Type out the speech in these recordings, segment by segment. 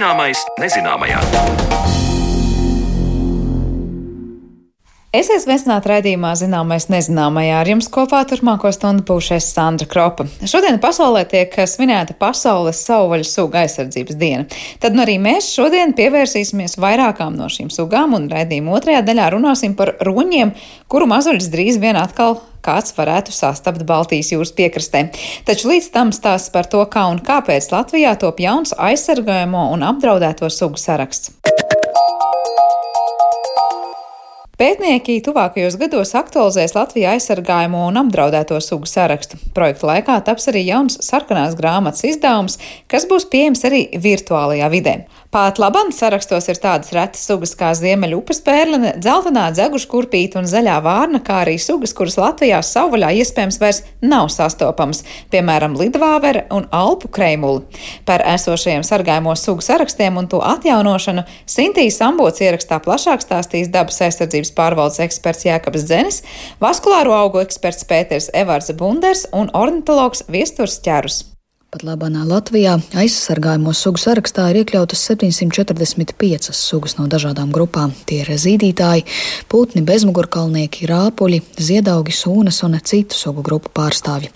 Zināmais nezināmajā. Esiet sveicināti raidījumā Zināmais nezināmajā. Ar jums kopā turpmāko stundu būšu es Sandra Kropa. Šodien pasaulē tiek svinēta pasaules savvaļu suga aizsardzības diena. Tad nu arī mēs šodien pievērsīsimies vairākām no šīm sugām un raidījuma otrajā daļā runāsim par roņiem, kuru mazvaļas drīz vien atkal kāds varētu sastapt Baltijas jūras piekrastē. Taču līdz tam stāsts par to, kā un kāpēc Latvijā top jauns aizsargājamo un apdraudēto sugu saraksts. Pētnieki tuvākajos gados aktualizēs Latvijā aizsargājamo un apdraudēto sugu sarakstu. Projekta laikā taps arī jauns sarkanās grāmatas izdevums, kas būs pieejams arī virtuālajā vidē. Pat labam sarakstos ir tādas retas sugas kā ziemeļupes pērlene, dzeltenā dzeguškurpīta un zaļā vārna, kā arī sugas, kuras Latvijā savvaļā iespējams vairs nav sastopamas, piemēram, lidvāvere un alpu kreimuli. Par esošajiem sargājamo sugu sarakstiem un to atjaunošanu Sintīs Ambots ierakstā plašāk stāstīs dabas aizsardzības pārvaldes eksperts Jēkabs Dzenis, vaskulāro augu eksperts Pēters Evards Bunders un ornitologs Viesturs Ķerus. Pat labānā Latvijā aizsargājamo sugu sarakstā ir iekļautas 745 sugas no dažādām grupām. Tie ir zīdītāji, putni, bezmugurkalnieki, rāpuļi, ziedaugi, sūnas un citu sugu grupu pārstāvji.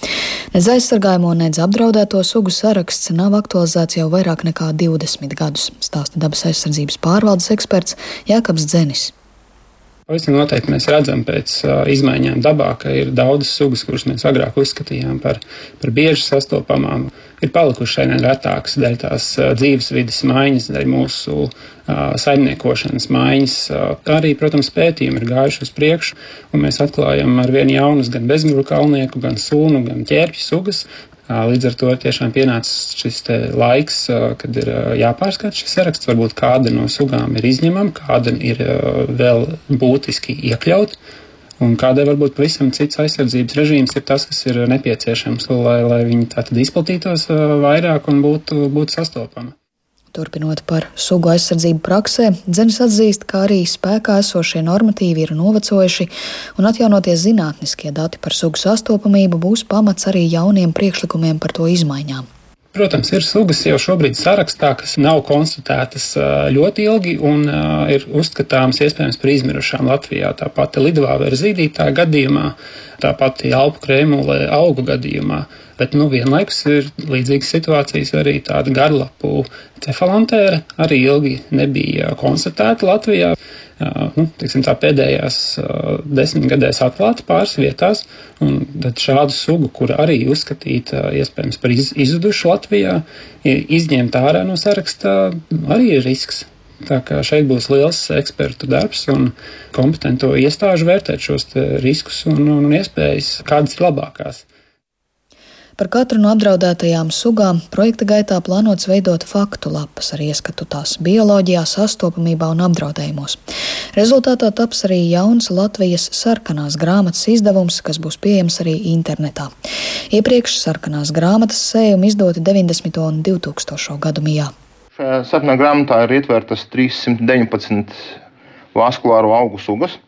Nedz aizsargājamo, nedz apdraudēto sugu saraksts nav aktualizēts jau vairāk nekā 20 gadus, stāsta dabas aizsardzības pārvaldes eksperts Jākabs Dzenis. Pavisam noteikti mēs redzam pēc uh, izmaiņām dabā, ka ir daudzas sugas, kuras mēs agrāk uzskatījām par, par bieži sastopamām, ir palikušas aizvien retākas dēļ tās uh, dzīvesvidas maiņas, dēļ mūsu uh, saimniekošanas maiņas. Arī, protams, pētījumi ir gājuši uz priekšu, un mēs atklājam ar vien jaunus gan bezmuguru kalnieku, gan sūnu, gan ķērpju sugas, Līdz ar to ir tiešām pienācis šis laiks, kad ir jāpārskata šis saraksts. Varbūt kāda no sugām ir izņemama, kāda ir vēl būtiski iekļauta. Un kādai varbūt pavisam cits aizsardzības režīms ir tas, kas ir nepieciešams, lai, lai viņi tātad izplatītos vairāk un būtu, būtu sastopami. Turpinot par sugu aizsardzību praksē, Dzenis atzīst, ka arī spēkā esošie normatīvi ir novecojuši, un atjaunotie zinātniskie dati par sugu sastopamību būs pamats arī jauniem priekšlikumiem par to izmaiņām. Protams, ir sugas jau šobrīd sarakstā, kas nav konstatētas ļoti ilgi un ir uzskatāmas iespējams par izmirušām Latvijā. Tāpat lidvāveru zīdītāja gadījumā, tāpat alpu krēmulē augu gadījumā. Bet nu, vienlaikus ir līdzīgas situācijas arī tāda garlapu cefalantēra, arī ilgi nebija konstatēta Latvijā. Nu, tiksim, tā pēdējās desmitgadēs atklāta pāris vietās, un šādu sugu, kur arī uzskatīta iespējams par iz, izzudušu Latvijā, izņemt ārā no sarakstā, arī ir risks. Tā kā šeit būs liels ekspertu darbs un kompetento iestāžu vērtēt šos riskus un, un iespējas, kādas ir labākās. Par katru no apdraudētajām sugām projekta gaitā plānots veidot faktu lapas ar ieskatu tās bioloģijā, sastopamībā un apdraudējumos. Rezultātā taps arī jauns Latvijas sarkanās grāmatas izdevums, kas būs pieejams arī internetā. Iepriekš sarkanās grāmatas sējumi izdoti 90. un 2000. gadu mijā. Šajā sarkanā grāmatā ir ietvertas 319 vaskulāro augu sugas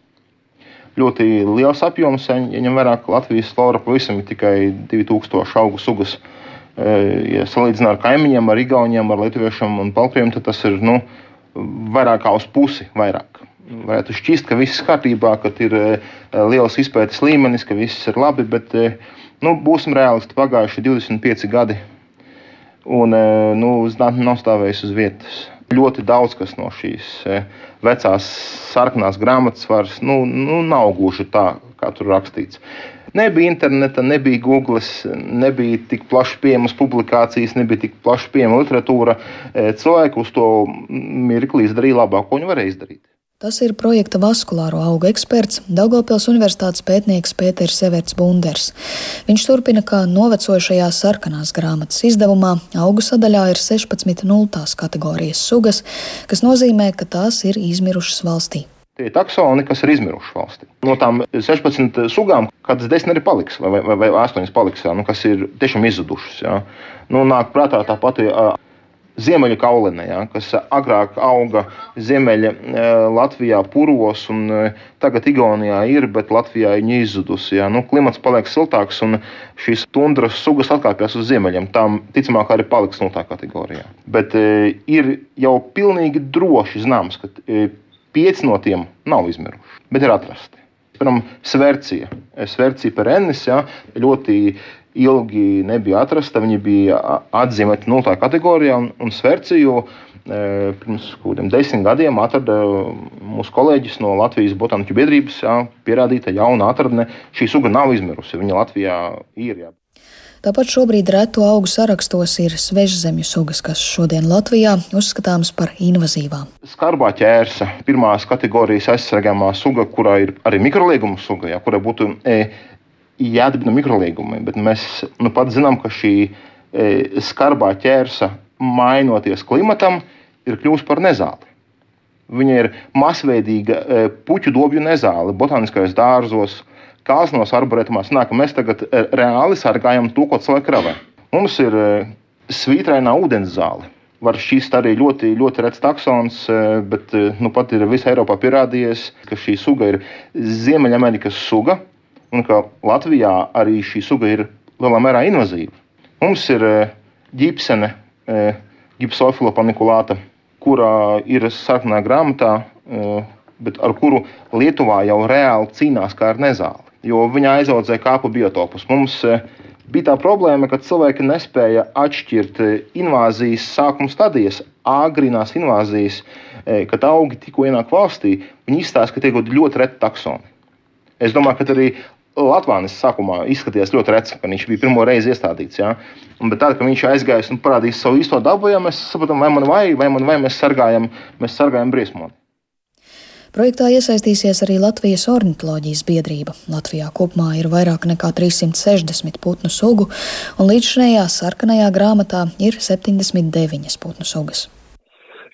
ļoti liels apjoms. Ja ņem vērā, ka Latvijas flora pavisam ir tikai 2000 augu sugas. E, ja salīdzinām ar kaimiņiem, ar Igauniem, ar Lietuviešiem un Baltkrieviem, tad tas ir nu, vairāk kā uz pusi vairāk. Varētu šķist, ka viss ir kārtībā, ka ir e, liels izpētes līmenis, ka viss ir labi, bet e, nu, būsim realisti. Pagājuši 25 gadi, un nu, zinātnē nav stāvējis uz vietas ļoti daudz kas no šīs e, vecās sarkanās grāmatas vairs nu, nu, nav gluži tā, kā tur rakstīts. Nebija interneta, nebija Google, nebija tik plaši pieejamas publikācijas, nebija tik plaši pieejama literatūra. E, cilvēki uz to mirkli izdarīja labāko, ko viņi varēja izdarīt. Tas ir projekta vaskulāro augu eksperts, Daugopils Universitātes pētnieks Pēters Severts Bunders. Viņš turpina, ka novecojušajā sarkanās grāmatas izdevumā augu sadaļā ir 16 nultās kategorijas sugas, kas nozīmē, ka tās ir izmirušas valstī. Tie ir taksoni, kas ir izmiruši valstī. No tām 16 sugām, kādas 10 arī paliks, vai, vai, vai 8 paliks, jā, nu, kas ir tiešām izzudušas. Jā. Nu, nāk prātā tā pati ziemeļu kaulinē, ja, kas agrāk auga ziemeļa Latvijā puros, un tagad Igaunijā ir, bet Latvijā viņa izzudusi. Ja. Nu, klimats paliek siltāks, un šīs tundras sugas atkāpjas uz ziemeļiem. Tām ticamāk arī paliks no tā kategorijā. Bet ir jau pilnīgi droši zināms, ka pieci no tiem nav izmiruši, bet ir atrasti. Piemēram, Svercija. Svercija perennis ja, ļoti ilgi nebija atrasta. Viņa bija atzīmēta 0. kategorijā un, un Sverciju. E, pirms kādiem desmit gadiem atrada mūsu kolēģis no Latvijas Botāniķu biedrības, jā, pierādīta jauna atradne. Šī suga nav izmirusi. Viņa Latvijā ir. Jā. Tāpat šobrīd reto augu sarakstos ir svežzemju sugas, kas šodien Latvijā uzskatāmas par invazīvām. Skarbā ķērsa, pirmās kategorijas aizsargājumā suga, kurā ir arī mikrolieguma suga, ja, kurai būtu e, jādibina mikroliegumi. Bet mēs nu, pat zinām, ka šī e, skarbā ķērsa, mainoties klimatam, ir kļuvusi par nezāli. Viņa ir masveidīga e, puķu dobju nezāle botāniskajos dārzos, kāznos, arboretumos. Nāk, mēs tagad e, reāli sargājam to, ko cilvēki ravē. Mums ir e, svītrainā ūdens zāle. Var šķist arī ļoti, ļoti rets taksons, e, bet nu, pat ir visā Eiropā pierādījies, ka šī suga ir Ziemeļamerikas suga un ka Latvijā arī šī suga ir lielā mērā invazīva. Mums ir ģipsene, gipsofila panikulāta, kurā ir sarkanā grāmatā, bet ar kuru Lietuvā jau reāli cīnās kā ar nezāli jo viņa aizaudzē kāpu biotopus. Mums e, bija tā problēma, ka cilvēki nespēja atšķirt e, invāzijas sākuma stadijas, agrīnās invāzijas, e, kad augi tikko ienāk valstī. Viņi izstāsta, ka tie ir ļoti reti taksoni. Es domāju, ka arī Latvijas sākumā izskatījās ļoti rets, ka viņš bija pirmo reizi iestādīts. Ja? Bet tad, kad viņš aizgājis un parādījis savu īsto dabu, ja mēs saprotam, vai man vai, vai, man vai mēs sargājam, mēs sargājam briesmoni. Projektā iesaistīsies arī Latvijas ornitoloģijas biedrība. Latvijā kopumā ir vairāk nekā 360 putnu sugu, un līdz šajā sarkanajā grāmatā ir 79 putnu sugas.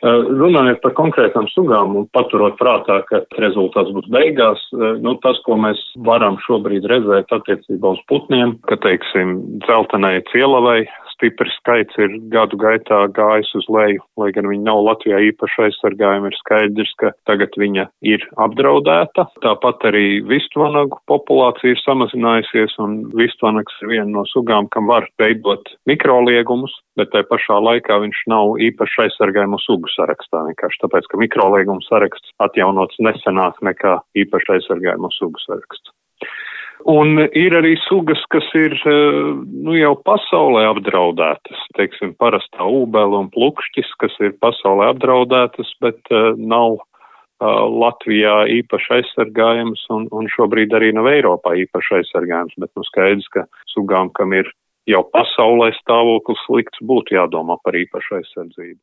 Runājot par konkrētām sugām un paturot prātā, ka rezultāts būs beigās, nu, tas, ko mēs varam šobrīd redzēt attiecībā uz putniem, ka, teiksim, dzeltenai cielavai stiprs skaits ir gadu gaitā gājis uz leju, lai gan viņa nav Latvijā īpaši aizsargājuma, ir skaidrs, ka tagad viņa ir apdraudēta. Tāpat arī vistvanagu populācija ir samazinājusies, un vistvanags ir viena no sugām, kam var veidot mikroliegumus, bet tai pašā laikā viņš nav īpaši aizsargājumu sugu sarakstā, vienkārši tāpēc, ka mikroliegumu saraksts atjaunots nesenāk nekā īpaši aizsargājumu sugu saraksts. Un ir arī sugas, kas ir eh, nu, jau pasaulē apdraudētas. Teiksim, parastā ūbele un plukšķis, kas ir pasaulē apdraudētas, bet uh, nav uh, Latvijā īpaši aizsargājams un, un šobrīd arī nav Eiropā īpaši aizsargājams. Bet nu, skaidrs, ka sugām, kam ir jau pasaulē stāvoklis slikts, būtu jādomā par īpašu aizsardzību.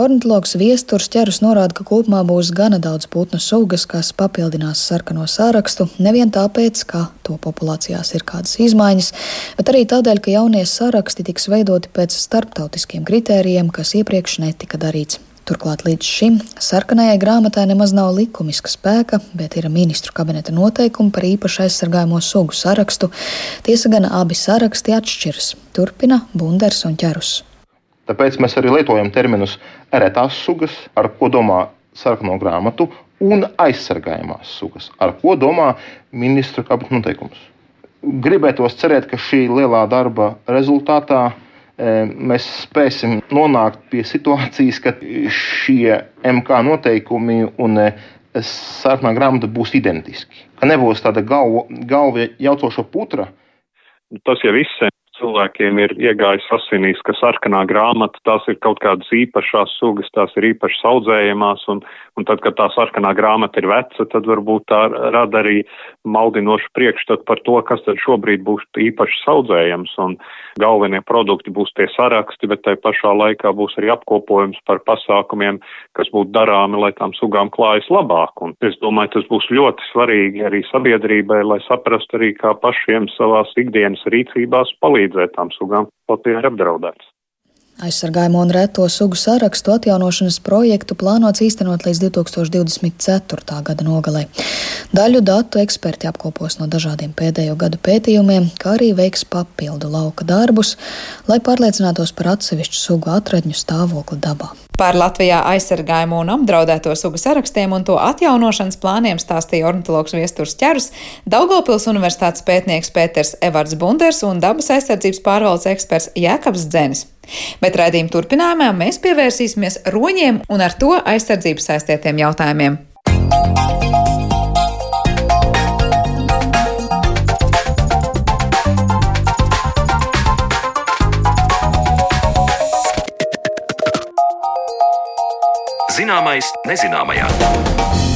Ornitologs Viesturs ķerus norāda, ka kopumā būs gana daudz putnu sugas, kas papildinās sarkano sārakstu, nevien tāpēc, ka to populācijās ir kādas izmaiņas, bet arī tādēļ, ka jaunie saraksti tiks veidoti pēc starptautiskiem kritērijiem, kas iepriekš netika darīts. Turklāt līdz šim sarkanajai grāmatai nemaz nav likumiska spēka, bet ir ministru kabineta noteikumi par īpaši aizsargājamo sugu sarakstu. Tiesa gan abi saraksti atšķiras. Turpina Bunders un Ķerus. Tāpēc mēs arī lietojam terminus retās sugas, ar ko domā sarkano grāmatu, un aizsargājamās sugas, ar ko domā ministra kabineta noteikums. Gribētos cerēt, ka šī lielā darba rezultātā e, mēs spēsim nonākt pie situācijas, ka šie MK noteikumi un e, sarkanā grāmata būs identiski. Ka nebūs tāda galva, galva jaucoša putra. Tas jau viss cilvēkiem ir iegājis asinīs, ka sarkanā grāmata tās ir kaut kādas īpašās sugas, tās ir īpaši audzējamās, un, un tad, kad tā sarkanā grāmata ir veca, tad varbūt tā rada arī maldinošu priekšstatu par to, kas tad šobrīd būs īpaši audzējams, un galvenie produkti būs tie saraksti, bet tai pašā laikā būs arī apkopojums par pasākumiem, kas būtu darāmi, lai tām sugām klājas labāk, un es domāju, tas būs ļoti svarīgi arī sabiedrībai, lai saprastu arī, kā pašiem savās ikdienas rīcībās palīdzēt palīdzēt tām sugām, pat ir apdraudētas. Aizsargājumu un reto sugu sarakstu atjaunošanas projektu plānots īstenot līdz 2024. gada nogalē. Daļu datu eksperti apkopos no dažādiem pēdējo gadu pētījumiem, kā arī veiks papildu lauka darbus, lai pārliecinātos par atsevišķu sugu atradņu stāvokli dabā. Par Latvijā aizsargājumu un apdraudēto sugu sarakstiem un to atjaunošanas plāniem stāstīja ornitologs Viesturs Čerus, Daugopils universitātes pētnieks Pēters Evards Bunders un dabas aizsardzības pārvaldes eksperts Jēkabs Dzenis. Bet raidījuma turpinājumā mēs pievērsīsimies roņiem un ar to aizsardzības saistītiem jautājumiem. Zināmais nezināmajā.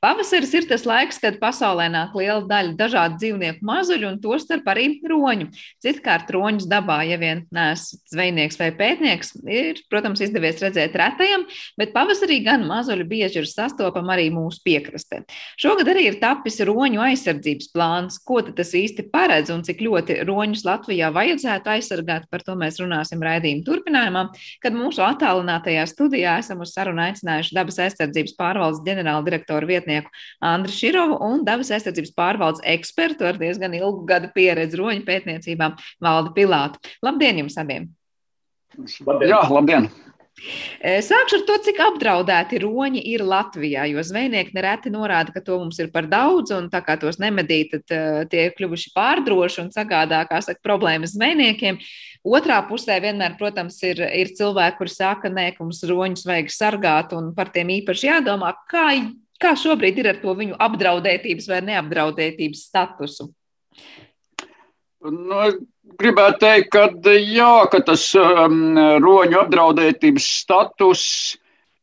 Pavasaris ir tas laiks, kad pasaulē nāk liela daļa dažādu dzīvnieku mazuļu, un tostarp arī roņu. Citkārt, roņus dabā, ja vien neesat zvejnieks vai pētnieks, ir, protams, izdevies redzēt retajam, bet pavasarī gan mazuļi bieži ir sastopami arī mūsu piekrastē. Šogad arī ir tapis roņu aizsardzības plāns. Ko tas īsti paredz un cik ļoti roņus Latvijā vajadzētu aizsargāt, par to mēs runāsim raidījuma turpinājumā, kad mūsu attālinātajā studijā esam uz sarunu aicinājuši dabas aizsardzības pārvaldes ģenerāldirektoru vietnieku pētnieku Andru Širovu un dabas aizsardzības pārvaldes ekspertu ar diezgan ilgu gadu pieredzi roņu pētniecībā Valdu Pilātu. Labdien jums abiem! Labdien. Jā, labdien! E, sākšu ar to, cik apdraudēti roņi ir Latvijā, jo zvejnieki nereti norāda, ka to mums ir par daudz, un tā kā tos nemedīt, tad uh, tie ir kļuvuši pārdroši un sagādā, kā saka, problēmas zvejniekiem. Otrā pusē vienmēr, protams, ir, ir cilvēki, kuri saka, nē, ka mums roņus vajag sargāt un par tiem īpaši jādomā, kā Kā šobrīd ir ar to viņu apdraudētības vai neapdraudētības statusu? Nu, gribētu teikt, ka, jā, ka tas um, roņu apdraudētības status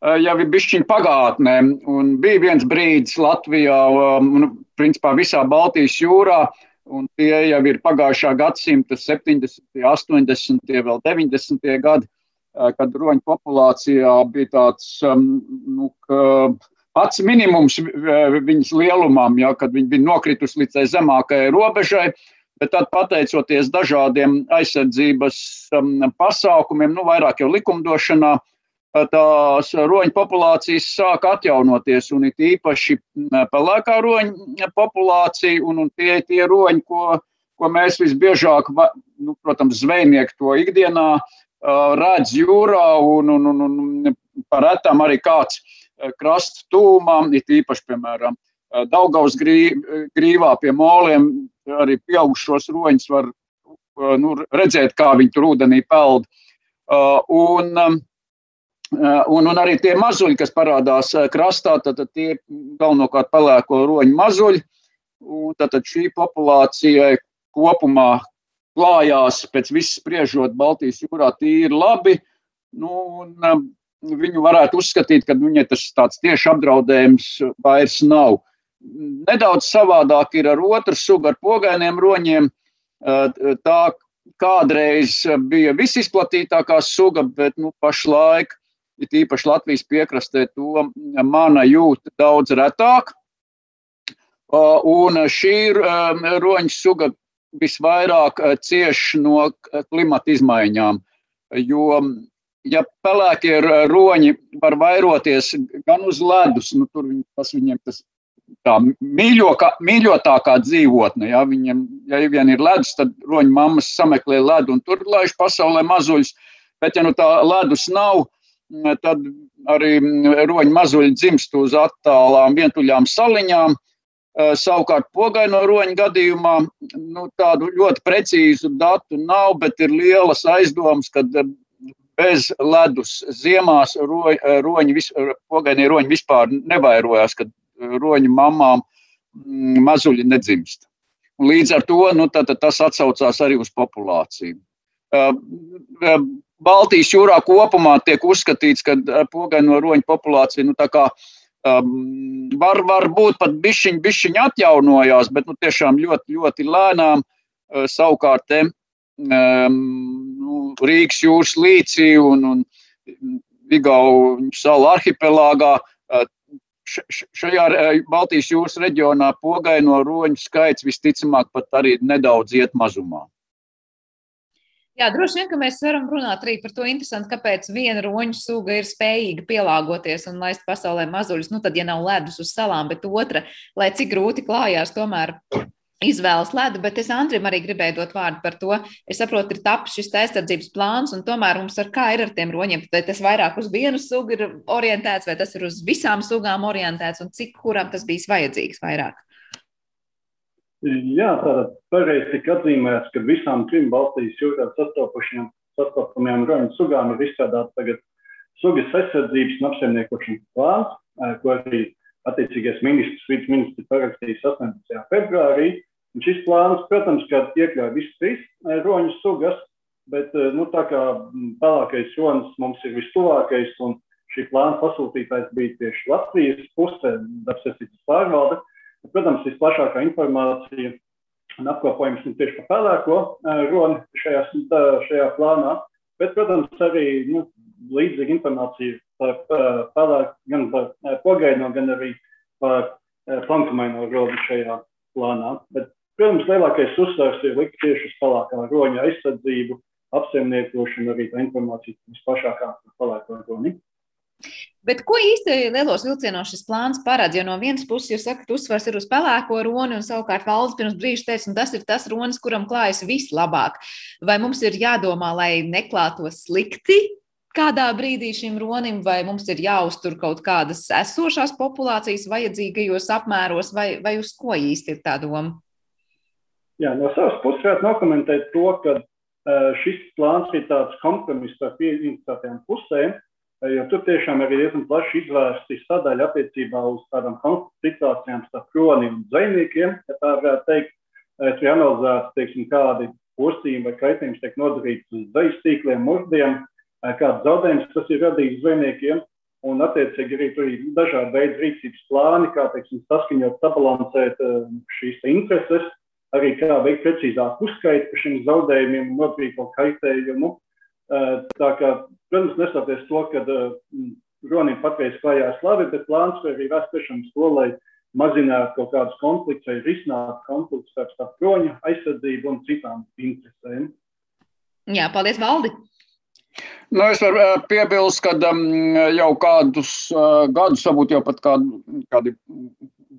uh, jau ir bijis pagātnē. Un bija viens brīdis Latvijā, um, nu, principā visā Baltijas jūrā, un tie jau ir pagājušā gadsimta 70, 80, vēl 90 gadi, uh, kad roņu populācijā bija tāds um, nu, ka, pats minimums viņas lielumam, ja, kad viņa bija nokritusi līdz zemākajai robežai. Bet tad, pateicoties dažādiem aizsardzības um, pasākumiem, nu, vairāk jau likumdošanā, tās roņu populācijas sāk atjaunoties. Un it īpaši pelēkā roņu populācija un, un tie, tie roņi, ko, ko mēs visbiežāk, nu, protams, zvejnieki to ikdienā redz jūrā un, un, un, un par retam arī kāds Eh, krasta tūmā, it īpaši, piemēram, eh, Daugaus grīvā pie moliem, arī pieaugušos roņus var eh, nu, redzēt, kā viņi tur ūdenī peld. Un, un, un arī tie mazuļi, kas parādās krastā, tad, tad tie galvenokārt pelēko roņu mazuļi. Un tad šī populācijai kopumā klājās pēc viss spriežot Baltijas jūrā tīri labi. Nu, un, viņu varētu uzskatīt, ka viņai tas tāds tieši apdraudējums vairs nav. Nedaudz savādāk ir ar otru sugu, ar pogainiem roņiem. Tā kādreiz bija visizplatītākā suga, bet nu, pašlaik, it īpaši Latvijas piekrastē, to mana jūta daudz retāk. Un šī roņa suga visvairāk cieš no klimata izmaiņām, jo ja pelēkie roņi var vairoties gan uz ledus, nu, tur viņi, tas viņiem tas tā mīļokā, mīļotākā dzīvotne. Ja, viņiem, ja vien ir ledus, tad roņu mammas sameklē ledu un tur laiž pasaulē mazuļus. Bet, ja nu tā ledus nav, tad arī roņu mazuļi dzimst uz attālām vientuļām saliņām. Savukārt, pogaino roņu gadījumā nu, tādu ļoti precīzu datu nav, bet ir lielas aizdomas, ka bez ledus ziemās roņi, roņi, vis, pogainie roņi vispār nevairojās, kad roņu mamām mm, mazuļi nedzimst. Līdz ar to nu, tad, tas atsaucās arī uz populāciju. Baltijas jūrā kopumā tiek uzskatīts, ka pogaino roņu populācija nu, kā, um, var, var būt pat bišķiņi, bišķiņi atjaunojās, bet nu, tiešām ļoti, ļoti lēnām. Savukārt, te, um, nu, Rīgas jūras līcī un, un Vigauņu salu arhipelāgā. Šajā Baltijas jūras reģionā pogaino roņu skaits visticamāk pat arī nedaudz iet mazumā. Jā, droši vien, ka mēs varam runāt arī par to interesanti, kāpēc viena roņu suga ir spējīga pielāgoties un laist pasaulē mazuļus. Nu, tad, ja nav ledus uz salām, bet otra, lai cik grūti klājās, tomēr izvēlas ledu, bet es Andrim arī gribēju dot vārdu par to. Es saprotu, ir tapis šis aizsardzības plāns, un tomēr mums ar kā ir ar tiem roņiem, vai tas vairāk uz vienu sugu ir orientēts, vai tas ir uz visām sugām orientēts, un cik kuram tas bijis vajadzīgs vairāk. Jā, tātad pareizi tika atzīmēts, ka visām trim Baltijas jūrā sastopamajām roņu sugām ir izstrādāts tagad sugas aizsardzības un apsaimniekošanas plāns, ko arī attiecīgais ministrs, vidas ministrs parakstījis 18. februārī. Un šis plāns, protams, iekļauj visas trīs roņu sugas, bet nu, tā kā tālākais ronis mums ir vistuvākais, un šī plāna pasūtītājs bija tieši Latvijas pusē, dabasesības pārvalde. Protams, visplašākā informācija un apkopojums ir tieši par pelēko roni šajā, šajā plānā, bet, protams, arī nu, līdzīga informācija par pelēku, gan par pogaino, gan arī par plankumaino roni šajā plānā. Bet, protams, lielākais uzsvars ir likt tieši uz pelēkā roņa aizsardzību, apsaimniekošanu, arī tā informācija visplašākā par pelēko roni. Bet ko īsti lielos vilcienos šis plāns paredz? Jo no vienas puses jūs sakat, uzsvars ir uz pelēko roni, un savukārt valsts pirms brīža teica, tas ir tas ronis, kuram klājas vislabāk. Vai mums ir jādomā, lai neklātos slikti kādā brīdī šim ronim, vai mums ir jāuztur kaut kādas esošās populācijas vajadzīgajos apmēros, vai, vai uz ko īsti ir tā doma? Jā, no savas puses varētu nokomentēt to, ka šis plāns ir tāds kompromiss ar pieņemtajām pusēm jo tur tiešām ir diezgan plaši izvērsti sadaļa attiecībā uz tādām situācijām starp kroni un zvejniekiem, ja tā varētu teikt. Tur ir analizēts, teiksim, kādi postījumi vai kaitējums tiek nodarīts uz zvejas tīkliem, muždiem, kāds zaudējums tas ir radījis zvejniekiem. Un, attiecīgi, arī tur ir dažādi veidi rīcības plāni, kā teiksim, saskaņot, sabalansēt šīs intereses, arī kā veikt precīzāku uzskaitu par šiem zaudējumiem un nodarīt kaut kaitējumu. Tā kā Protams, nesoties to, ka uh, Ronim patreiz klājās labi, bet plāns arī vēst tiešām to, lai mazinātu kaut kādus konfliktus vai risinātu konfliktus starp, kroņu aizsardzību un citām interesēm. Jā, paldies, Valdi! Nu, es varu piebilst, ka um, jau kādus uh, gadus, varbūt jau pat kādu, kādi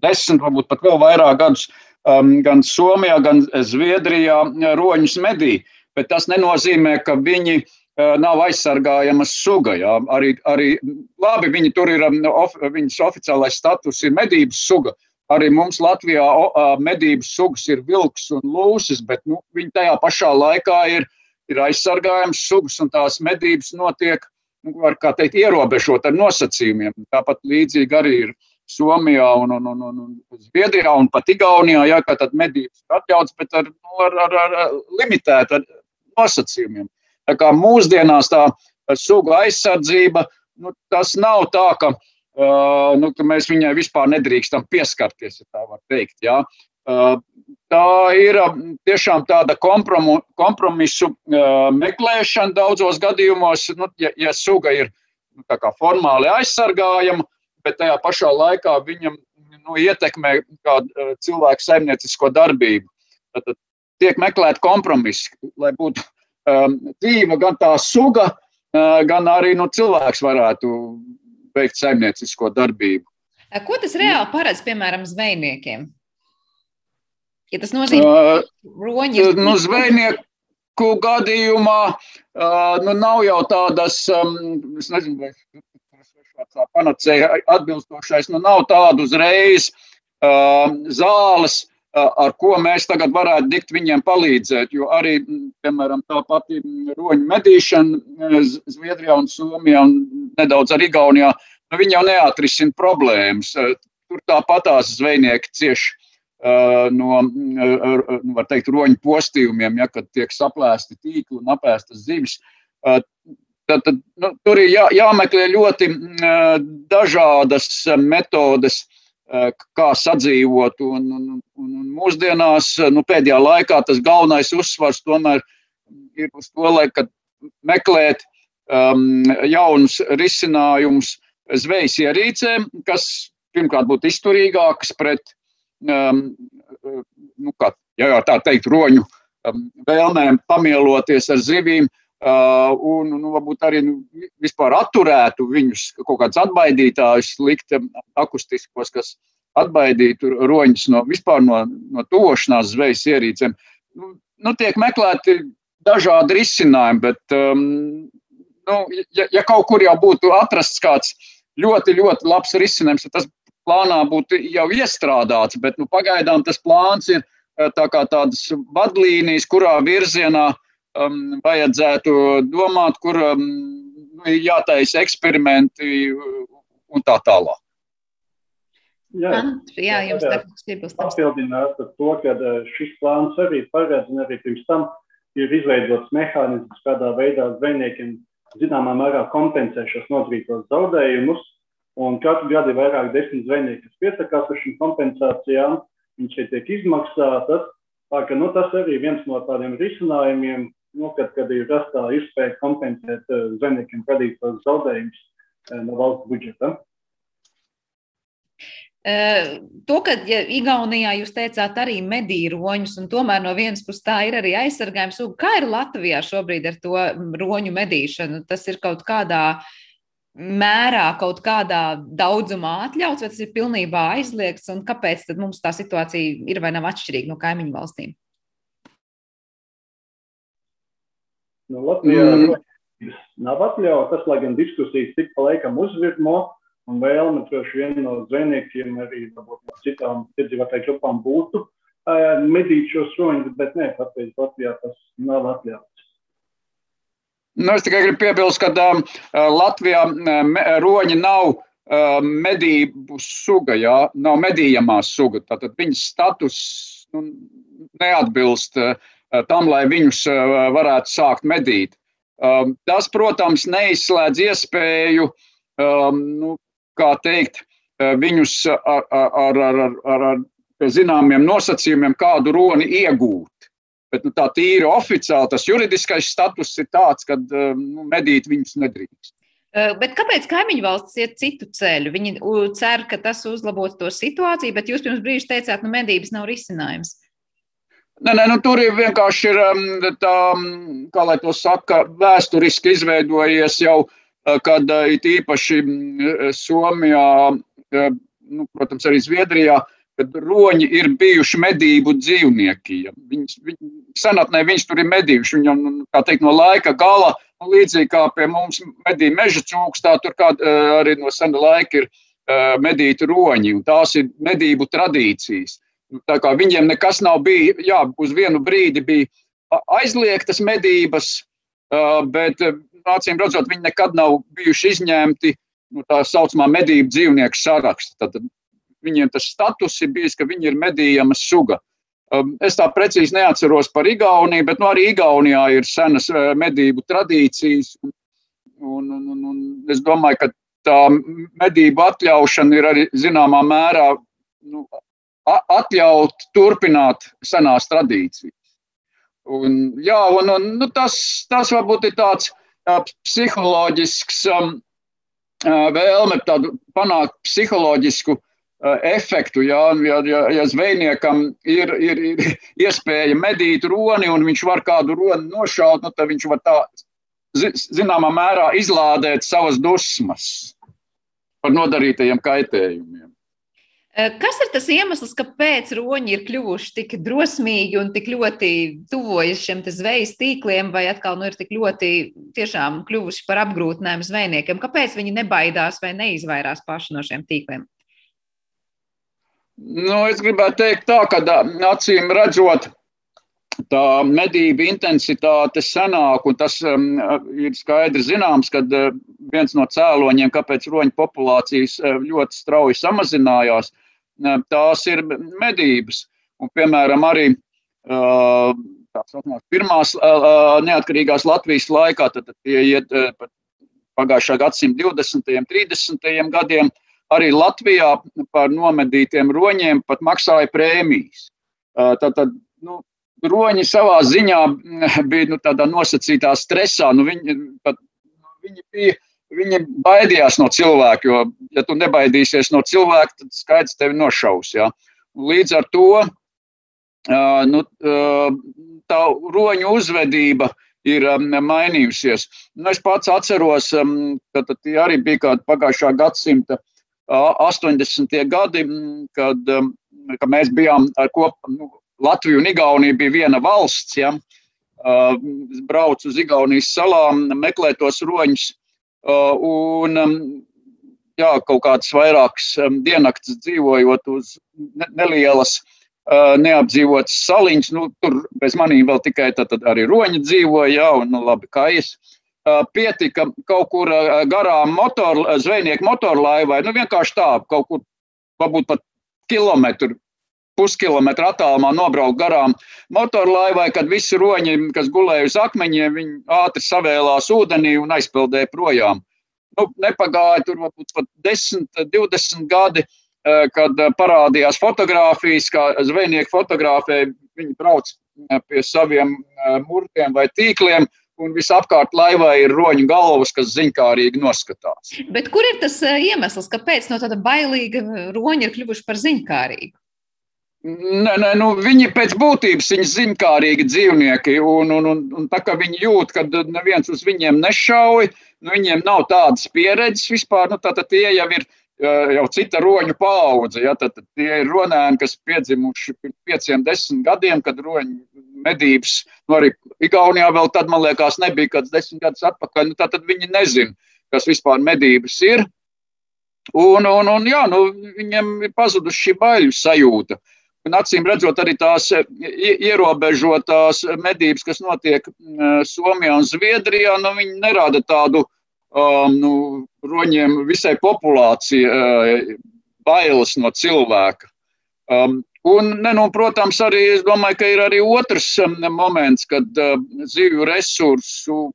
desmit, varbūt pat vēl vairāk gadus, um, gan Somijā, gan Zviedrijā roņus medī. Bet tas nenozīmē, ka viņi nav aizsargājama suga. Jā. Arī, arī labi, viņi tur ir, of, viņas oficiālais status ir medības suga. Arī mums Latvijā medības sugas ir vilks un lūsis, bet nu, viņi tajā pašā laikā ir, ir aizsargājams sugas un tās medības notiek, nu, var kā teikt, ierobežot ar nosacījumiem. Tāpat līdzīgi arī ir Somijā un, un, un, un, un Zviedrijā un pat Igaunijā, jā, ka tad medības ir atļauts, bet ar, nu, ar, ar, ar limitētu nosacījumiem. Tā kā mūsdienās tā sugu aizsardzība, nu, tas nav tā, ka, uh, nu, ka mēs viņai vispār nedrīkstam pieskarties, ja tā var teikt. Ja. Uh, tā ir tiešām tāda kompromu, kompromisu uh, meklēšana daudzos gadījumos, nu, ja, ja suga ir nu, formāli aizsargājama, bet tajā pašā laikā viņam nu, ietekmē kādu cilvēku saimniecisko darbību. Tad tiek meklēt kompromisi, lai būtu um, dzīva, gan tā suga, uh, gan arī nu, cilvēks varētu veikt saimniecisko darbību. Ko tas reāli paredz, piemēram, zvejniekiem? Ja tas nozīmē, ka uh, roņi ir. Nu, zvejnieku gadījumā uh, nu, nav jau tādas, um, es nezinu, vai tā panacēja atbilstošais, nu nav tādu uzreiz uh, zāles, uh, ar ko mēs tagad varētu dikt viņiem palīdzēt. Jo arī, piemēram, tā pati roņu medīšana Zviedrijā un Somijā un nedaudz arī Igaunijā, nu, viņi jau neatrisina problēmas. Tur tāpatās zvejnieki cieši no, nu, var teikt, roņu postījumiem, ja, kad tiek saplēsti tīkli un apēstas zivis. Tad, tad, nu, tur ir jā, jāmeklē ļoti dažādas metodes, uh, kā sadzīvot. Un, un, un, un mūsdienās, eh, nu, pēdējā laikā tas galvenais uzsvars tomēr ir uz to, lai meklēt um, jaunus risinājumus zvejas ierīcēm, kas pirmkārt būtu izturīgākas pret, um, nu, kā, ja tā teikt, roņu vēlmēm pamieloties ar zivīm, Uh, un, nu, varbūt arī nu, vispār atturētu viņus, kaut kādus atbaidītājus, likt akustiskos, kas atbaidītu roņus no vispār no, no tošanās zvejas ierīcēm. Nu, nu, tiek meklēti dažādi risinājumi, bet, um, nu, ja, ja kaut kur jau būtu atrasts kāds ļoti, ļoti labs risinājums, tad tas plānā būtu jau iestrādāts, bet nu, pagaidām tas plāns ir tā kā tādas vadlīnijas, kurā virzienā uh, um, vajadzētu domāt, kur um, nu, jātaisa eksperimenti un tā tālāk. Jā, jā jums ir papildināt ar to, ka uh, šis plāns arī paredz un arī pirms tam ir izveidots mehānisms, kādā veidā zvejniekiem zināmā mērā kompensē šos nodarītos zaudējumus. Un katru gadu ir vairāk desmit zvejnieki, kas piesakās par šīm kompensācijām. Viņš šeit tiek izmaksātas. Tā, ka, nu, tas arī viens no tādiem risinājumiem, nu, kad, kad ir rastā iespēja kompensēt uh, zemniekiem radītos zaudējumus uh, no valsts budžeta. Uh, to, ka ja Igaunijā jūs teicāt arī medīroņus, un tomēr no vienas puses tā ir arī aizsargājuma suga. Kā ir Latvijā šobrīd ar to roņu medīšanu? Tas ir kaut kādā mērā, kaut kādā daudzumā atļauts, vai tas ir pilnībā aizliegts, un kāpēc mums tā situācija ir vai nav atšķirīga no kaimiņu valstīm? Nu, Latvijā mm. nav atļauts tas, lai gan diskusijas tik pa laikam uzvirmo, un vēlme droši vien no zvejniekiem arī varbūt, no citām iedzīvotāju grupām būtu uh, medīt šos roņus, bet nē, patreiz Latvijā tas nav atļauts. Nu, es tikai gribu piebilst, ka uh, Latvijā uh, roņi nav uh, medību suga, jā, nav medījamā suga. Tātad viņas status nu, neatbilst uh, Eh, tam, lai viņus eh, varētu sākt medīt. Um, tas, protams, neizslēdz iespēju, nu, kā teikt, eh, viņus ar, ar, ar, ar, ar zināmiem nosacījumiem kādu roni iegūt. Bet nu, tā tīri oficiāli tas juridiskais status ir tāds, ka nu, medīt viņus nedrīkst. Bet kāpēc kaimiņu valsts iet citu ceļu? Viņi cer, ka tas uzlabos to situāciju, bet jūs pirms brīža teicāt, ka nu, medības nav risinājums. Nē, nē, nu, tur ir vienkārši um, tā, um, kā lai to saka, vēsturiski izveidojies jau, uh, kad uh, it īpaši mm, Somijā, uh, nu, protams, arī Zviedrijā, kad roņi ir bijuši medību dzīvnieki. Viņas, viņ, senatnē viņas tur ir medījuši, viņam, nu, kā teikt, no laika gala, nu, līdzīgi kā pie mums medīja meža cūkstā, tur kā arī no sena laika ir medīti roņi, un tās ir medību tradīcijas. Viņiem nekas nav bijis, jā, uz vienu brīdi bija aizliegtas medības, bet acīm redzot, viņi nekad nav bijuši izņemti no tā saucamā medību dzīvnieku saraksta. Tad viņiem tas status ir bijis, ka viņi ir medījama suga. Es tā precīzi neatceros par Igauniju, bet nu, arī Igaunijā ir senas medību tradīcijas. Un, un, un, un es domāju, ka tā medību atļaušana ir arī zināmā mērā nu, atļaut turpināt senās tradīcijas. Un, jā, un, un, nu, tas, tas varbūt ir tāds uh, psiholoģisks um, uh, vēlme tādu panākt psiholoģisku uh, efektu. Jā, ja, ja, ja zvejniekam ir, ir, ir iespēja medīt roni un viņš var kādu roni nošaut, nu, tad viņš var tā zināmā mērā izlādēt savas dusmas par nodarītajiem kaitējumiem. Eh, kas ir tas iemesls, kāpēc roņi ir kļuvuši tik drosmīgi un tik ļoti tuvojas šiem zvejas tīkliem, vai atkal nu, ir tik ļoti tiešām kļuvuši par apgrūtinājumu zvejniekiem? Kāpēc viņi nebaidās vai neizvairās paši no šiem tīkliem? Nu, es gribētu teikt, tā, ka acīm redzot, tā medību intensitāte senāk, un tas um, ir skaidri zināms, ka uh, viens no cēloņiem, kāpēc roņu populācijas uh, ļoti strauji samazinājās, uh, tās ir medības. Un, piemēram, arī saucamās, pirmās neatkarīgās Latvijas laikā, tad, tie iet pagājušā gadsimta 20. un 30. gadiem, arī Latvijā par nomedītiem roņiem pat maksāja prēmijas. Tad, tad, nu, roņi savā ziņā bija nu, tādā nosacītā stresā. Nu, viņi, pat, viņi bija Viņi baidījās no cilvēka, jo, ja tu nebaidīsies no cilvēka, tad skaidrs tevi nošaus. Ja? Līdz ar to nu, tā roņu uzvedība ir mainījusies. Nu, es pats atceros, ka tie arī bija kādi pagājušā gadsimta 80. gadi, kad, kad mēs bijām ar kopu. Nu, Latvija un Igaunija bija viena valsts. Ja? Es braucu uz Igaunijas salām, meklēju tos roņus. Un jā, kaut kādas vairākas diennakts dzīvojot uz nelielas uh, neapdzīvotas saliņas. Nu, tur bez maniem vēl tikai tad, tad arī roņi dzīvoja, jā, un nu, labi, kājas. Pietika kaut kur garām motor, zvejnieku motorlaivai, nu vienkārši tā, kaut kur varbūt pat kilometru, puskilometru attālumā nobraukt garām motorlaivai, kad visi roņi, kas gulēja uz akmeņiem, viņi ātri savēlās ūdenī un aizpeldēja projām. Nu, nepagāja tur varbūt pat 10, 20 gadi. Eh, kad eh, parādījās fotografijas, kā zvejnieki fotografē, viņi brauc eh, pie saviem murtiem vai tīkliem, un visapkārt laivā ir roņu galvas, kas ziņkārīgi noskatās. Bet kur ir tas iemesls, kāpēc no tāda bailīga roņa ir kļuvuši par ziņkārīgu? Nē, nē, nu, viņi pēc būtības ir ziņkārīgi dzīvnieki, un, un, un, un tā kā viņi jūt, ka neviens uz viņiem nešauj, nu, viņiem nav tādas pieredzes vispār, nu, tad tie jau ir jau cita roņu paudze. Ja, tad, tad tie ir ronēni, kas piedzimuši pirms pieciem, desmit gadiem, kad roņu medības, nu arī Igaunijā vēl tad, man liekas, nebija kāds desmit gadus atpakaļ. Nu, tad viņi nezina, kas vispār medības ir. Un, un, un jā, nu, viņiem ir pazudusi šī baiļu sajūta. Un, acīm redzot, arī tās ierobežotās medības, kas notiek Somijā un Zviedrijā, nu, viņi nerada tādu um, nu, roņiem visai populācija uh, bailes no cilvēka. Um, un, ne, nu, protams, arī es domāju, ka ir arī otrs um, moments, kad uh, zivju resursu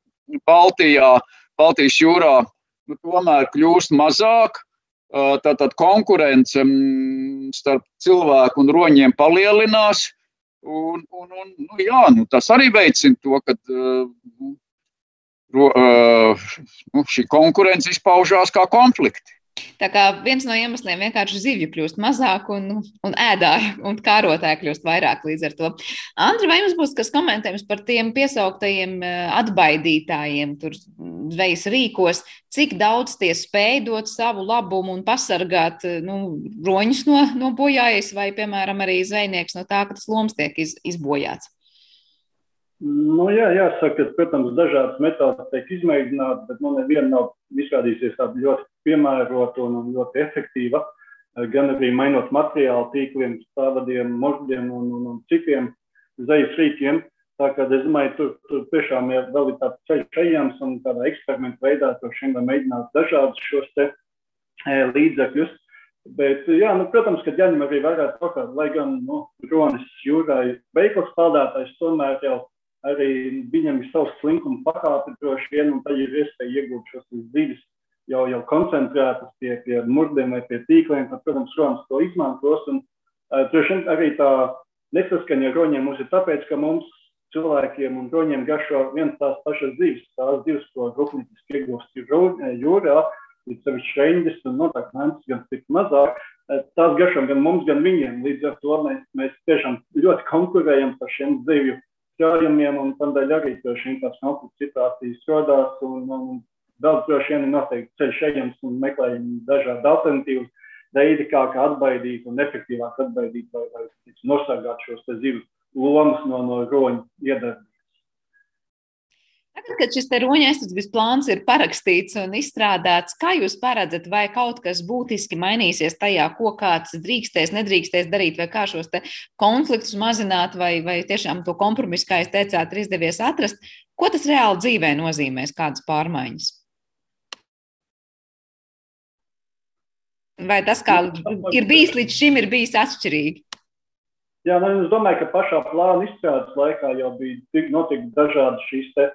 Baltijā, Baltijas jūrā nu, tomēr kļūst mazāk. Uh, tātad konkurence um, starp cilvēku un roņiem palielinās. Un, un, un, nu, jā, nu, tas arī veicina to, ka uh, nu, šī konkurence izpaužās kā konflikti. Tā kā viens no iemesliem vienkārši zivju kļūst mazāk un, un ēdāji un kārotāji kļūst vairāk līdz ar to. Andri, vai jums būs kas komentējums par tiem piesauktajiem atbaidītājiem tur zvejas rīkos, cik daudz tie spēj dot savu labumu un pasargāt nu, roņus no, no bojājas vai, piemēram, arī zvejnieks no tā, ka tas loms tiek iz, izbojāts? Nu, jā, jāsaka, ka, protams, dažādas metodas tiek izmēģinātas, bet nu, neviena nav izrādījusies tāda ļoti piemērota un, un ļoti efektīva. Gan arī mainot materiālu, tīkliem, stāvadiem, možģiem un, un, un citiem zvejas rīkiem. Tā kā es domāju, tur, tur tiešām ir vēl tāds ceļš ejams un tādā eksperimentu veidā to šim mēģināt dažādus šos te e, līdzekļus. Bet, jā, nu, protams, ka jāņem arī vērā to, ka, lai gan nu, Ronas jūrā ir veikls spēlētājs, tomēr jau arī viņam ir savs slinkuma pakāpe droši vien, un tad ir iespēja iegūt šos zivis jau, jau koncentrētas pie, pie murdiem vai pie tīkliem, tad, protams, Romas to izmantos. Un, uh, droši vien arī tā nesaskaņa ar roņiem mums ir tāpēc, ka mums cilvēkiem un roņiem garšo viens tās pašas zivis, tās divas, ko rūpnieciski iegūst jūrā, ir sevišķi reņģis un noteikti mēnesis gan tik mazāk. Tās garšo gan mums, gan viņiem. Līdz ar to mēs, mēs tiešām ļoti konkurējam par šiem zivju ceļojumiem, un tādēļ arī šīm tās konflikts situācijas rodās, un, un daudz droši vien ir noteikti ceļš ejams un meklējam dažādi alternatīvas veidi, kā, kā atbaidīt un efektīvāk atbaidīt vai, vai nosargāt šos zivs lomas no, no roņu iedarbības. Tagad, kad šis roņa aizsardzības plāns ir parakstīts un izstrādāts, kā jūs paredzat, vai kaut kas būtiski mainīsies tajā, ko kāds drīkstēs, nedrīkstēs darīt, vai kā šos konfliktus mazināt, vai, vai tiešām to kompromisu, kā jūs teicāt, ir izdevies atrast? Ko tas reāli dzīvē nozīmēs, kādas pārmaiņas? Vai tas, kā ir bijis līdz šim, ir bijis atšķirīgi? Jā, nu, es domāju, ka pašā plāna izstrādes laikā jau bija notika dažādi šīs te,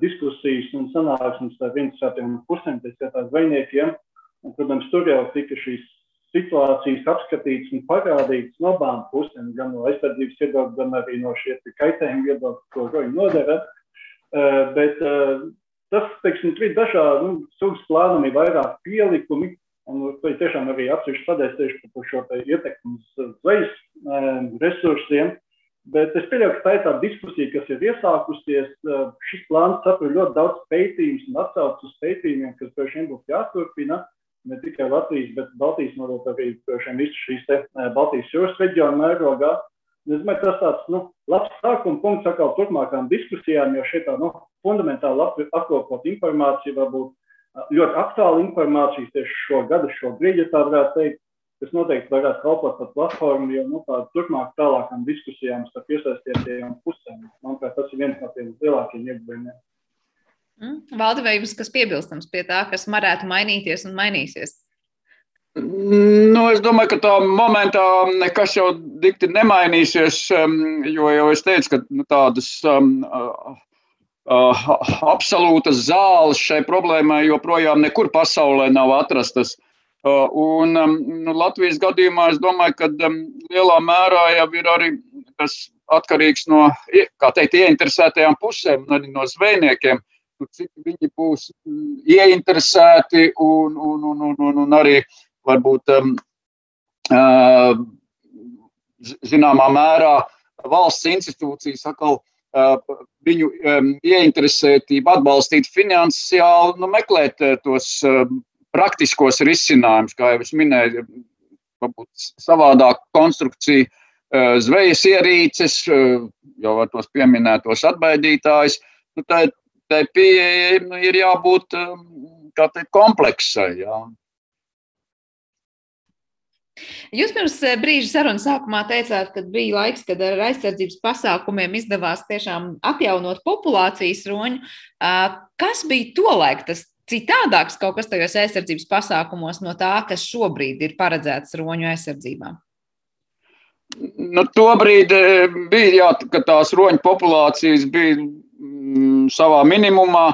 diskusijas un sanāksmes ar interesētiem pusēm, tā skaitā zvejniekiem. Un, protams, tur jau tika šīs situācijas apskatītas un parādītas no abām pusēm, gan no aizsardzības viedokļa, gan arī no šiem kaitējuma viedokļa, ko roņi nodara. Uh, bet uh, tas, teiksim, ir dažādi, nu, sugas plānam ir vairāk pielikumi, un to tiešām arī atsevišķi padēs tieši par šo ietekmi uz zvejas uh, resursiem. Bet es pieļauju, ka tā ir tā diskusija, kas ir iesākusies. Šis plāns satur ļoti daudz pētījumus un atsaucas uz pētījumiem, kas droši vien būtu jāturpina. Ne tikai Latvijas, bet Baltijas monēta arī visas šīs te, Baltijas jūras reģiona mērogā. Es domāju, tas tāds nu, labs sākuma punkts atkal turpmākām diskusijām, jo šeit tā nu, fundamentāli apkopot informāciju, varbūt ļoti aktuāla informācija tieši šo gadu, šo brīdi, tā varētu teikt, kas noteikti varētu kalpot par platformu jau nu, turpmāk tālākām diskusijām starp iesaistītajām pusēm. Manuprāt, tas ir viens no tiem lielākiem ieguvumiem. Mm. Valde, vai jums kas piebilstams pie tā, kas varētu mainīties un mainīsies? Nu, es domāju, ka tā momentā nekas jau dikti nemainīsies, um, jo jau es teicu, ka nu, tādas um, uh, uh, absolūtas zāles šai problēmai joprojām nekur pasaulē nav atrastas. Uh, un um, nu, Latvijas gadījumā es domāju, ka um, lielā mērā jau ir arī tas atkarīgs no, kā teikt, ieinteresētajām pusēm, arī no zvejniekiem, nu, cik viņi būs mm, ieinteresēti un, un, un, un, un, un arī varbūt um, uh, zināmā mērā valsts institūcijas atkal uh, viņu um, ieinteresētību atbalstīt finansiāli, nu, meklēt uh, tos um, praktiskos risinājumus, kā jau es minēju, varbūt savādāk konstrukcija, eh, zvejas ierīces, eh, jau ar tos pieminētos atbaidītājus. Nu, tā, tā pieeja nu, ir jābūt eh, teikt, kompleksai. Jā. Jūs pirms brīža sarunas sākumā teicāt, ka bija laiks, kad ar aizsardzības pasākumiem izdevās tiešām atjaunot populācijas roņu. Kas bija tolaik tas citādāks kaut kas tajos aizsardzības pasākumos no tā, kas šobrīd ir paredzēts roņu aizsardzībā? Nu, Tobrīd e, bija jā, ka tās roņu populācijas bija mm, savā minimumā,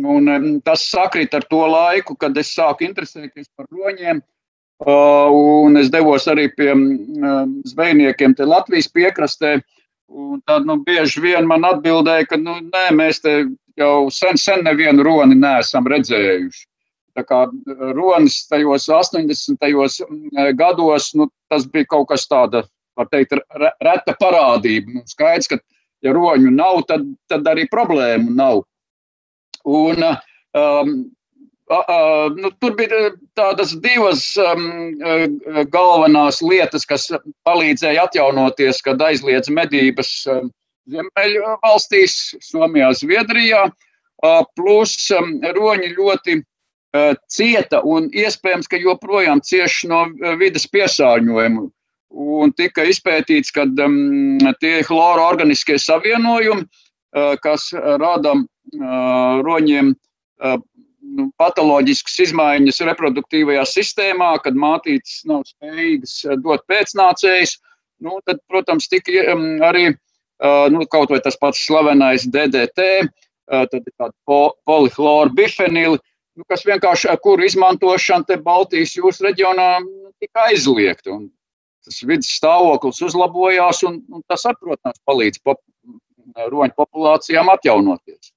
un e, tas sakrīt ar to laiku, kad es sāku interesēties par roņiem. Uh, un es devos arī pie uh, zvejniekiem Latvijas piekrastē. Tad nu, bieži vien man atbildēja, ka nu, nē, mēs te jau sen, sen nevienu roni neesam redzējuši. Tā kā eh, ronis tajos 80. Mm, gados, nu, tas bija kaut kas tāds, var teikt, reta parādība. Nu, skaidrs, ka, ja roņu nav, tad, tad arī problēmu nav. Un, um, uh, nu, tur bija tādas divas um, galvenās lietas, kas palīdzēja atjaunoties, kad aizliedz medības um, Ziemeļu valstīs, Somijā, Zviedrijā, plus roņi ļoti cieta un iespējams, ka joprojām cieši no vidas piesārņojuma. Un tika izpētīts, ka um, tie ir chlora organiskie savienojumi, uh, kas rada uh, roņiem uh, nu, patoloģiskas izmaiņas reproduktīvajā sistēmā, kad mātītes nav spējīgas dot pēcnācējus. Nu, tad, protams, tika arī nu, kaut vai tas pats slavenais DDT, tad ir tāda po, polihloru bifenili, nu, kas vienkārši, kuru izmantošana te Baltijas jūras reģionā nu, tika aizliegta. Un tas vidas stāvoklis uzlabojās, un, un tas, protams, palīdz pop, roņu populācijām atjaunoties.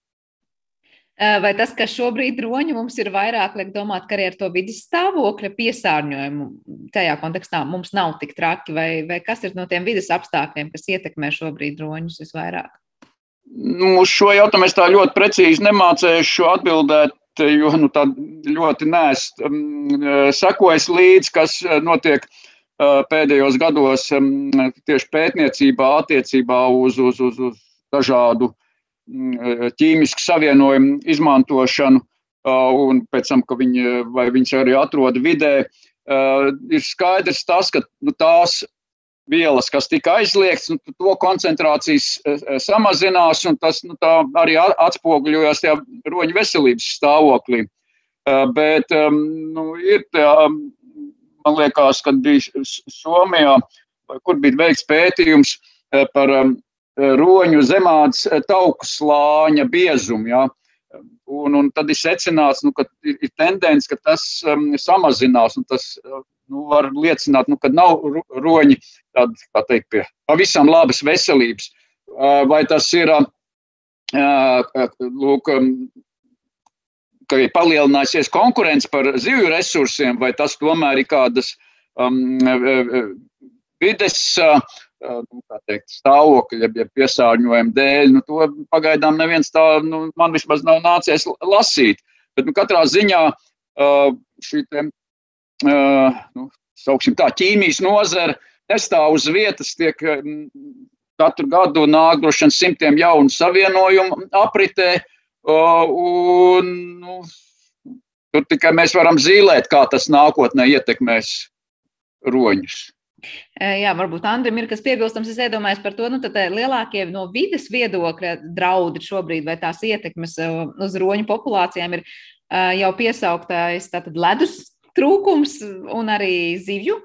Vai tas, kas šobrīd roņu mums ir vairāk, liek domāt, ka arī ar to vidas stāvokļa piesārņojumu tajā kontekstā mums nav tik traki, vai, vai kas ir no tiem vidas apstākļiem, kas ietekmē šobrīd roņus visvairāk? Nu, uz šo jautājumu es tā ļoti precīzi nemācēšu atbildēt, jo nu, tā ļoti neesmu um, sekojis līdzi, kas notiek uh, pēdējos gados um, tieši pētniecībā attiecībā uz, uz, uz, uz dažādu Mm, ķīmisku savienojumu izmantošanu, un pēc tam, ka viņi, viņas arī atrod vidē, ir skaidrs tas, ka nu, tās vielas, kas tika aizliegts, nu, to koncentrācijas samazinās, un tas nu, arī atspoguļojas tajā roņu veselības stāvoklī. Bet nu, ir man liekas, kad bija Somijā, kur bija veikts pētījums par roņu zemādas eh, tauku slāņa biezumu. Ja? Un, un tad ir secināts, nu, ka ir, ir tendence, ka tas um, samazinās. Tas uh, nu, var liecināt, nu, ka nav roņi tādi, teikt, pie pavisam labas veselības. Uh, vai tas ir lūk, um, ka ir palielinājusies konkurence par zivju resursiem, vai tas tomēr ir kādas um, vides uh, nu, teikt, stāvokļa, ja piesārņojuma dēļ. Nu, to pagaidām neviens tā, nu, man vismaz nav nācies lasīt. Bet nu, katrā ziņā šī te, nu, tā, ķīmijas nozara nestāv uz vietas, tiek katru gadu nāk droši vien simtiem jaunu savienojumu apritē. Un, nu, tur tikai mēs varam zīmēt, kā tas nākotnē ietekmēs roņus. Jā, varbūt Andrim ir kas piebilstams. Es iedomājos par to, nu, tad lielākie no vides viedokļa draudi šobrīd vai tās ietekmes uz roņu populācijām ir jau piesauktais tātad ledus trūkums un arī zivju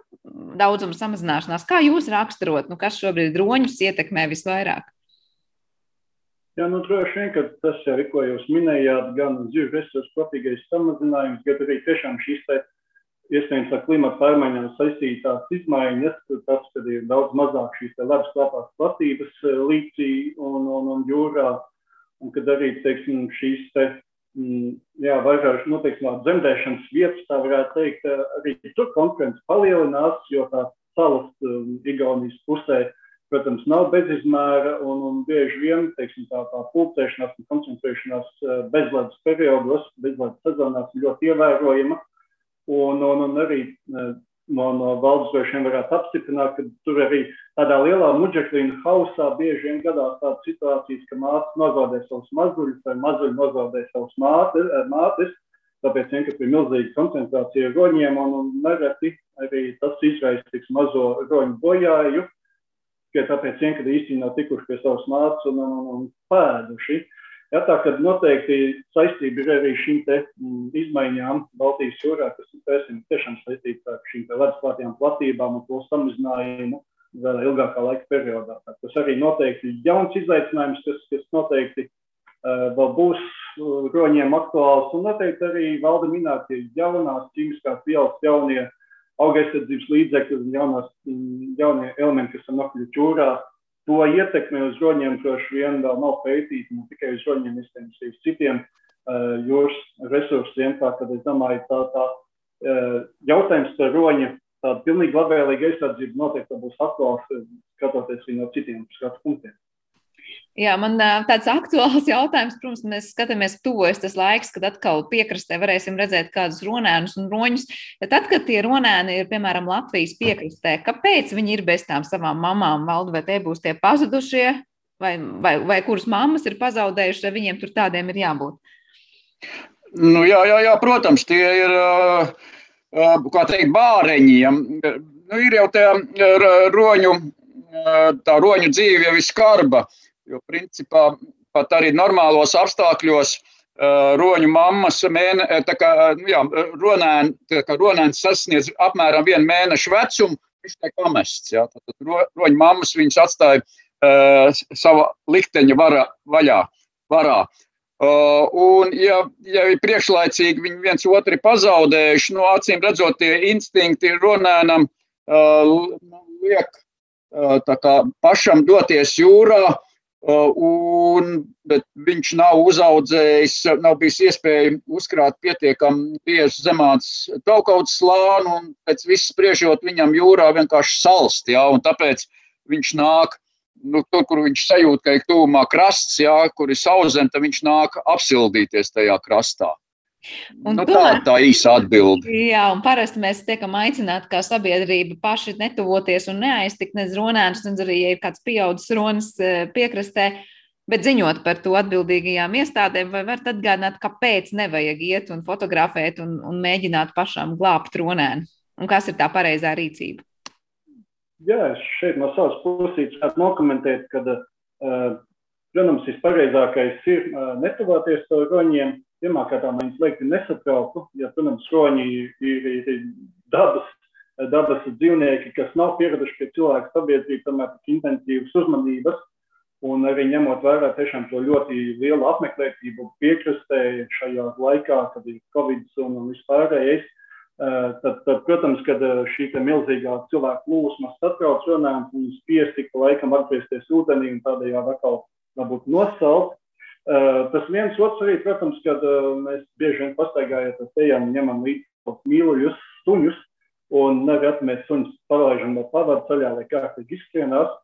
daudzuma samazināšanās. Kā jūs raksturot, nu, kas šobrīd roņus ietekmē visvairāk? Jā, nu, droši vien, ka tas jau ir, ko jūs minējāt, gan zivju resursu kopīgais samazinājums, gan arī tiešām šīs iespējams ar klimatu pārmaiņām saistītās izmaiņas, tas, kad ir daudz mazāk šīs ledus klāpās platības eh, līcī un, un, un jūrā, un kad arī, teiksim, šīs te, mm, jā, vairāk, nu, teiksim, zemdēšanas vietas, tā varētu teikt, eh, arī tur konkurence palielinās, jo tā salas um, Igaunijas pusē, protams, nav bezizmēra un, un bieži vien, teiksim, tā, tā pulcēšanās un koncentrēšanās bezledus periodos, bezledus sezonās ļoti ievērojama. Un, un, un arī e, no, no valdes droši vien varētu apstiprināt, ka tur arī tādā lielā muģeklīna hausā bieži vien gadās tādas situācijas, ka mātes nozaudē savus mazuļus vai mazuļi nozaudē savus mātes. E, mātes tāpēc vien, ka ir milzīga koncentrācija roņiem un, un nereti arī tas izraisa mazo roņu bojāju, ka tāpēc vien, ka īsti nav tikuši pie savas mātes un, un, un pēduši. Uh, Ja, tā kā noteikti saistība ir arī šīm mm, izmaiņām Baltijas jūrā, kas ir tiešām saistīta ar šīm ledusklātajām platībām un to samazinājumu vēl ilgākā laika periodā. Tā, tas arī noteikti ir jauns izaicinājums, kas, kas noteikti uh, vēl būs uh, roņiem aktuāls. Un noteikti arī valda minētie jaunās ķīmiskās vielas, jaunie augaisardzības līdzekļi un jaunās, mm, jaunie elementi, kas ir nokļuvuši jūrā To ietekme uz roņiem droši vien vēl nav pētīta, ne tikai uz roņiem, iespējams, arī uz citiem uh, jūras resursiem. Tā kā es domāju, tā, tā uh, jautājums par roņu tādu pilnīgi labvēlīgu aizsardzību noteikti būs aktuāls, skatoties no citiem skatu punktiem. Jā, man tāds aktuāls jautājums, protams, mēs skatāmies, tuvojas tas laiks, kad atkal piekrastē varēsim redzēt kādus ronēnus un roņus. Ja tad, kad tie ronēni ir, piemēram, Latvijas piekrastē, kāpēc viņi ir bez tām savām mamām, valdu, vai tie būs tie pazudušie, vai, vai, vai kuras mammas ir pazaudējušas, vai viņiem tur tādiem ir jābūt? Nu, jā, jā, jā, protams, tie ir, kā teikt, bāreņiem. Nu, ir jau tā roņu, tā roņu dzīve jau ir skarba. Jo, principā, pat arī normālos apstākļos uh, roņu mammas mēne, kā, nu, jā, ronēn, kā ronēns sasniedz apmēram vienu mēnešu vecumu, viņš tiek pamests. Jā. Tad ro, roņu mammas viņus atstāja uh, sava likteņa vara, vaļā, varā. Uh, un, ja, ja ir priekšlaicīgi viņi viens otru pazaudējuši, nu, acīm redzot, tie instinkti ronēnam uh, liek uh, kā, pašam doties jūrā, Uh, un, bet viņš nav uzaudzējis, nav bijis iespēja uzkrāt pietiekami bieži zemāts taukauts slānu, un pēc viss spriežot viņam jūrā vienkārši salst, jā, un tāpēc viņš nāk, nu, tur, kur viņš sajūt, ka ir tūmā krasts, jā, kur ir sauzem, tad viņš nāk apsildīties tajā krastā. Un nu, tomēr, tā ir īsa atbilde. Jā, un parasti mēs tiekam aicināti kā sabiedrība paši netuvoties un neaiztikt nec ronēnus, nec arī, ja ir kāds pieaudzis ronas e, piekrastē, bet ziņot par to atbildīgajām iestādēm, vai varat atgādināt, kāpēc nevajag iet un fotografēt un, un mēģināt pašām glābt ronēnu? Un kas ir tā pareizā rīcība? Jā, es šeit no savas puses gribētu nokomentēt, ka, uh, protams, vispareizākais ir uh, netuvoties to roņiem, Pirmkārt, man liekas, nesaprastu, ja, protams, šoņi ir, ir, ir dabas, dabas dzīvnieki, kas nav pieraduši pie cilvēku sabiedrības, tomēr tik intensīvas uzmanības. Un arī ņemot vērā tiešām to ļoti lielu apmeklētību piekrastē šajā laikā, kad ir Covid un vispārējais, tad, tad, protams, kad šī milzīgā cilvēku plūsma satrauc runājot, viņus spiesti pa laikam atgriezties ūdenī un tādējādi atkal varbūt nosaukt. Uh, tas viens otrs arī, protams, kad uh, mēs bieži vien pastaigājot ar ejam, ņemam līdzi mīluļus, suņus, un nereti mēs suņus palaižam no pavadu ceļā, lai kārtīgi izskrienās.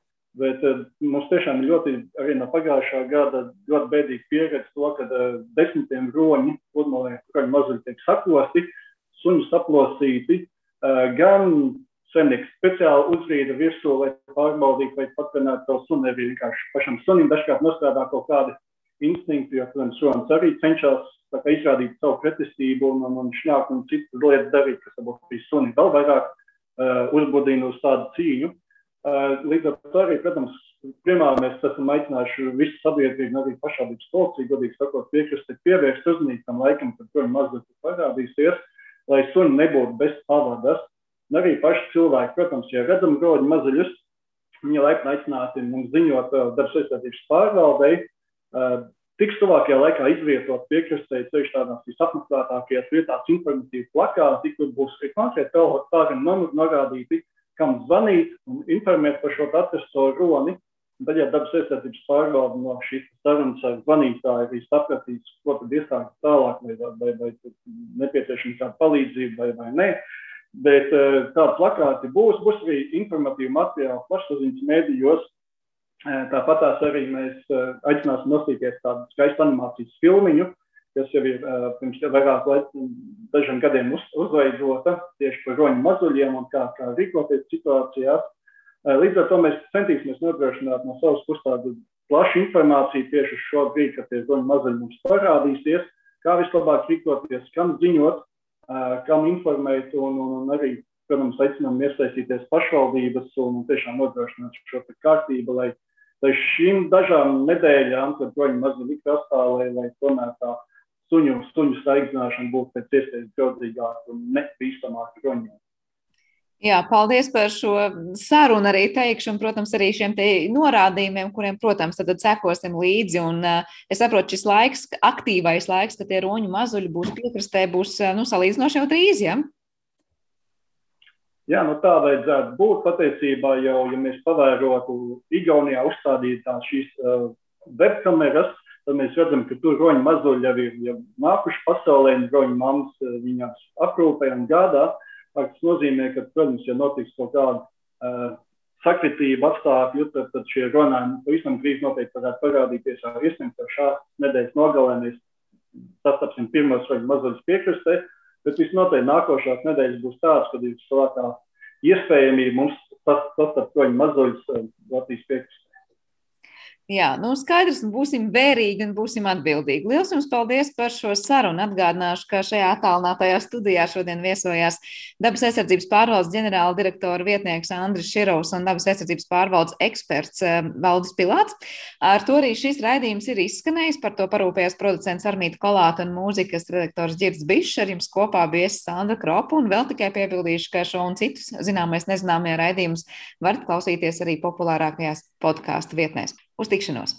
Bet uh, mums tiešām ir ļoti, arī no pagājušā gada, ļoti bēdīgi pieredze to, ka uh, desmitiem roņi, pludmalē, kuriem mazuļi tiek saklosti, suņi saplosīti, uh, gan saimnieks speciāli uzrīda virsū, lai pārbaudītu, vai patvinētu to suni, arī vienkārši pašam sunim dažkārt nostrādā kaut kādi instinkti, jo, protams, suns arī cenšas kā, izrādīt savu pretestību un, un, un šņākt un citas lietas darīt, kas varbūt bija suni vēl vairāk uh, uzbudina uz tādu cīņu. Uh, līdz ar to arī, protams, primāri mēs esam aicinājuši visu sabiedrību, arī pašvaldības policiju, godīgi sakot, piekrist, pievērst uzmanību tam laikam, kad tur mazliet parādīsies, lai suni nebūtu bez pavadas. Un arī paši cilvēki, protams, ja redzam groģu mazuļus, viņi laipni aicināti mums ziņot uh, darbs aizsardzības pārvaldei, uh, tiks tuvākajā laikā izvietot piekrastē ceļš tādās visapmeklētākajās vietās informatīvi plakāti, kur būs konkrēti tālāk norādīti, kam zvanīt un informēt par šo atrasto roni. Tad, ja dabas aizsardzības pārvalde no šīs sarunas ar zvanītāju arī sapratīs, ko tad iestādes tālāk, vai, vai, vai, vai nepieciešama kāda palīdzība vai, vai nē. Bet tādi plakāti būs, būs arī informatīvi materiāli plašsaziņas mēdījos, Tāpat arī mēs aicināsim nostīties tādu skaistu animācijas filmiņu, kas jau ir pirms vairāk dažiem gadiem uz, uzveidota tieši par roņu mazuļiem un kā, kā rīkoties situācijās. Līdz ar to mēs centīsimies nodrošināt no savas puses tādu plašu informāciju tieši uz šo brīdi, kad tie roņu mazuļi mums parādīsies, kā vislabāk rīkoties, kam ziņot, kam informēt un, un, un arī, protams, aicinām iesaistīties pašvaldības un tiešām nodrošināt šo kārtību, lai lai šīm dažām nedēļām, kad roņi mazliet likt astā, lai, tomēr tā suņu, suņu saigzināšana būtu pēc iespējas draudzīgāka un nebīstamāka roņiem. Jā, paldies par šo sarunu arī teikšu, un, protams, arī šiem te norādījumiem, kuriem, protams, tad, sekosim līdzi. Un, uh, es saprotu, šis laiks, aktīvais laiks, kad tie roņu mazuļi būs piekrastē, būs nu, salīdzinoši jau drīz. Ja? Jā, nu tā vajadzētu būt. Patiesībā jau, ja mēs pavērotu Igaunijā uzstādītās šīs uh, webkameras, tad mēs redzam, ka tur roņu mazuļi jau ir jau nākuši pasaulē, un roņu mammas uh, viņas aprūpē un gādā. Tas nozīmē, ka, protams, ja notiks kaut kāda uh, sakritība apstākļu, tad, tad šie runājumi pavisam drīz noteikti varētu parādīties. Iespējams, ka šās nedēļas nogalē mēs sastapsim pirmos roņu mazuļus piekrastē. Bet visnotaļ nākošās nedēļas būs tādas, kad ir savākā iespējamība mums sastapt toņu mazuļus eh, Latvijas piekrastē. Jā, nu skaidrs, būsim vērīgi un būsim atbildīgi. Lielas jums paldies par šo sarunu. Atgādināšu, ka šajā attālinātajā studijā šodien viesojās Dabas aizsardzības pārvaldes ģenerāla direktora vietnieks Andris Širovs un Dabas aizsardzības pārvaldes eksperts eh, Valdis Pilāts. Ar to arī šis raidījums ir izskanējis. Par to parūpējās producents Armīta Kolāta un mūzikas redaktors Girds Bišs. Ar jums kopā bija Sandra Kropa un vēl tikai piebildīšu, ka šo un citus zināmais nezināmie raidījumus varat klausīties arī populārākajās podkāstu vietnēs. Uz tikšanos!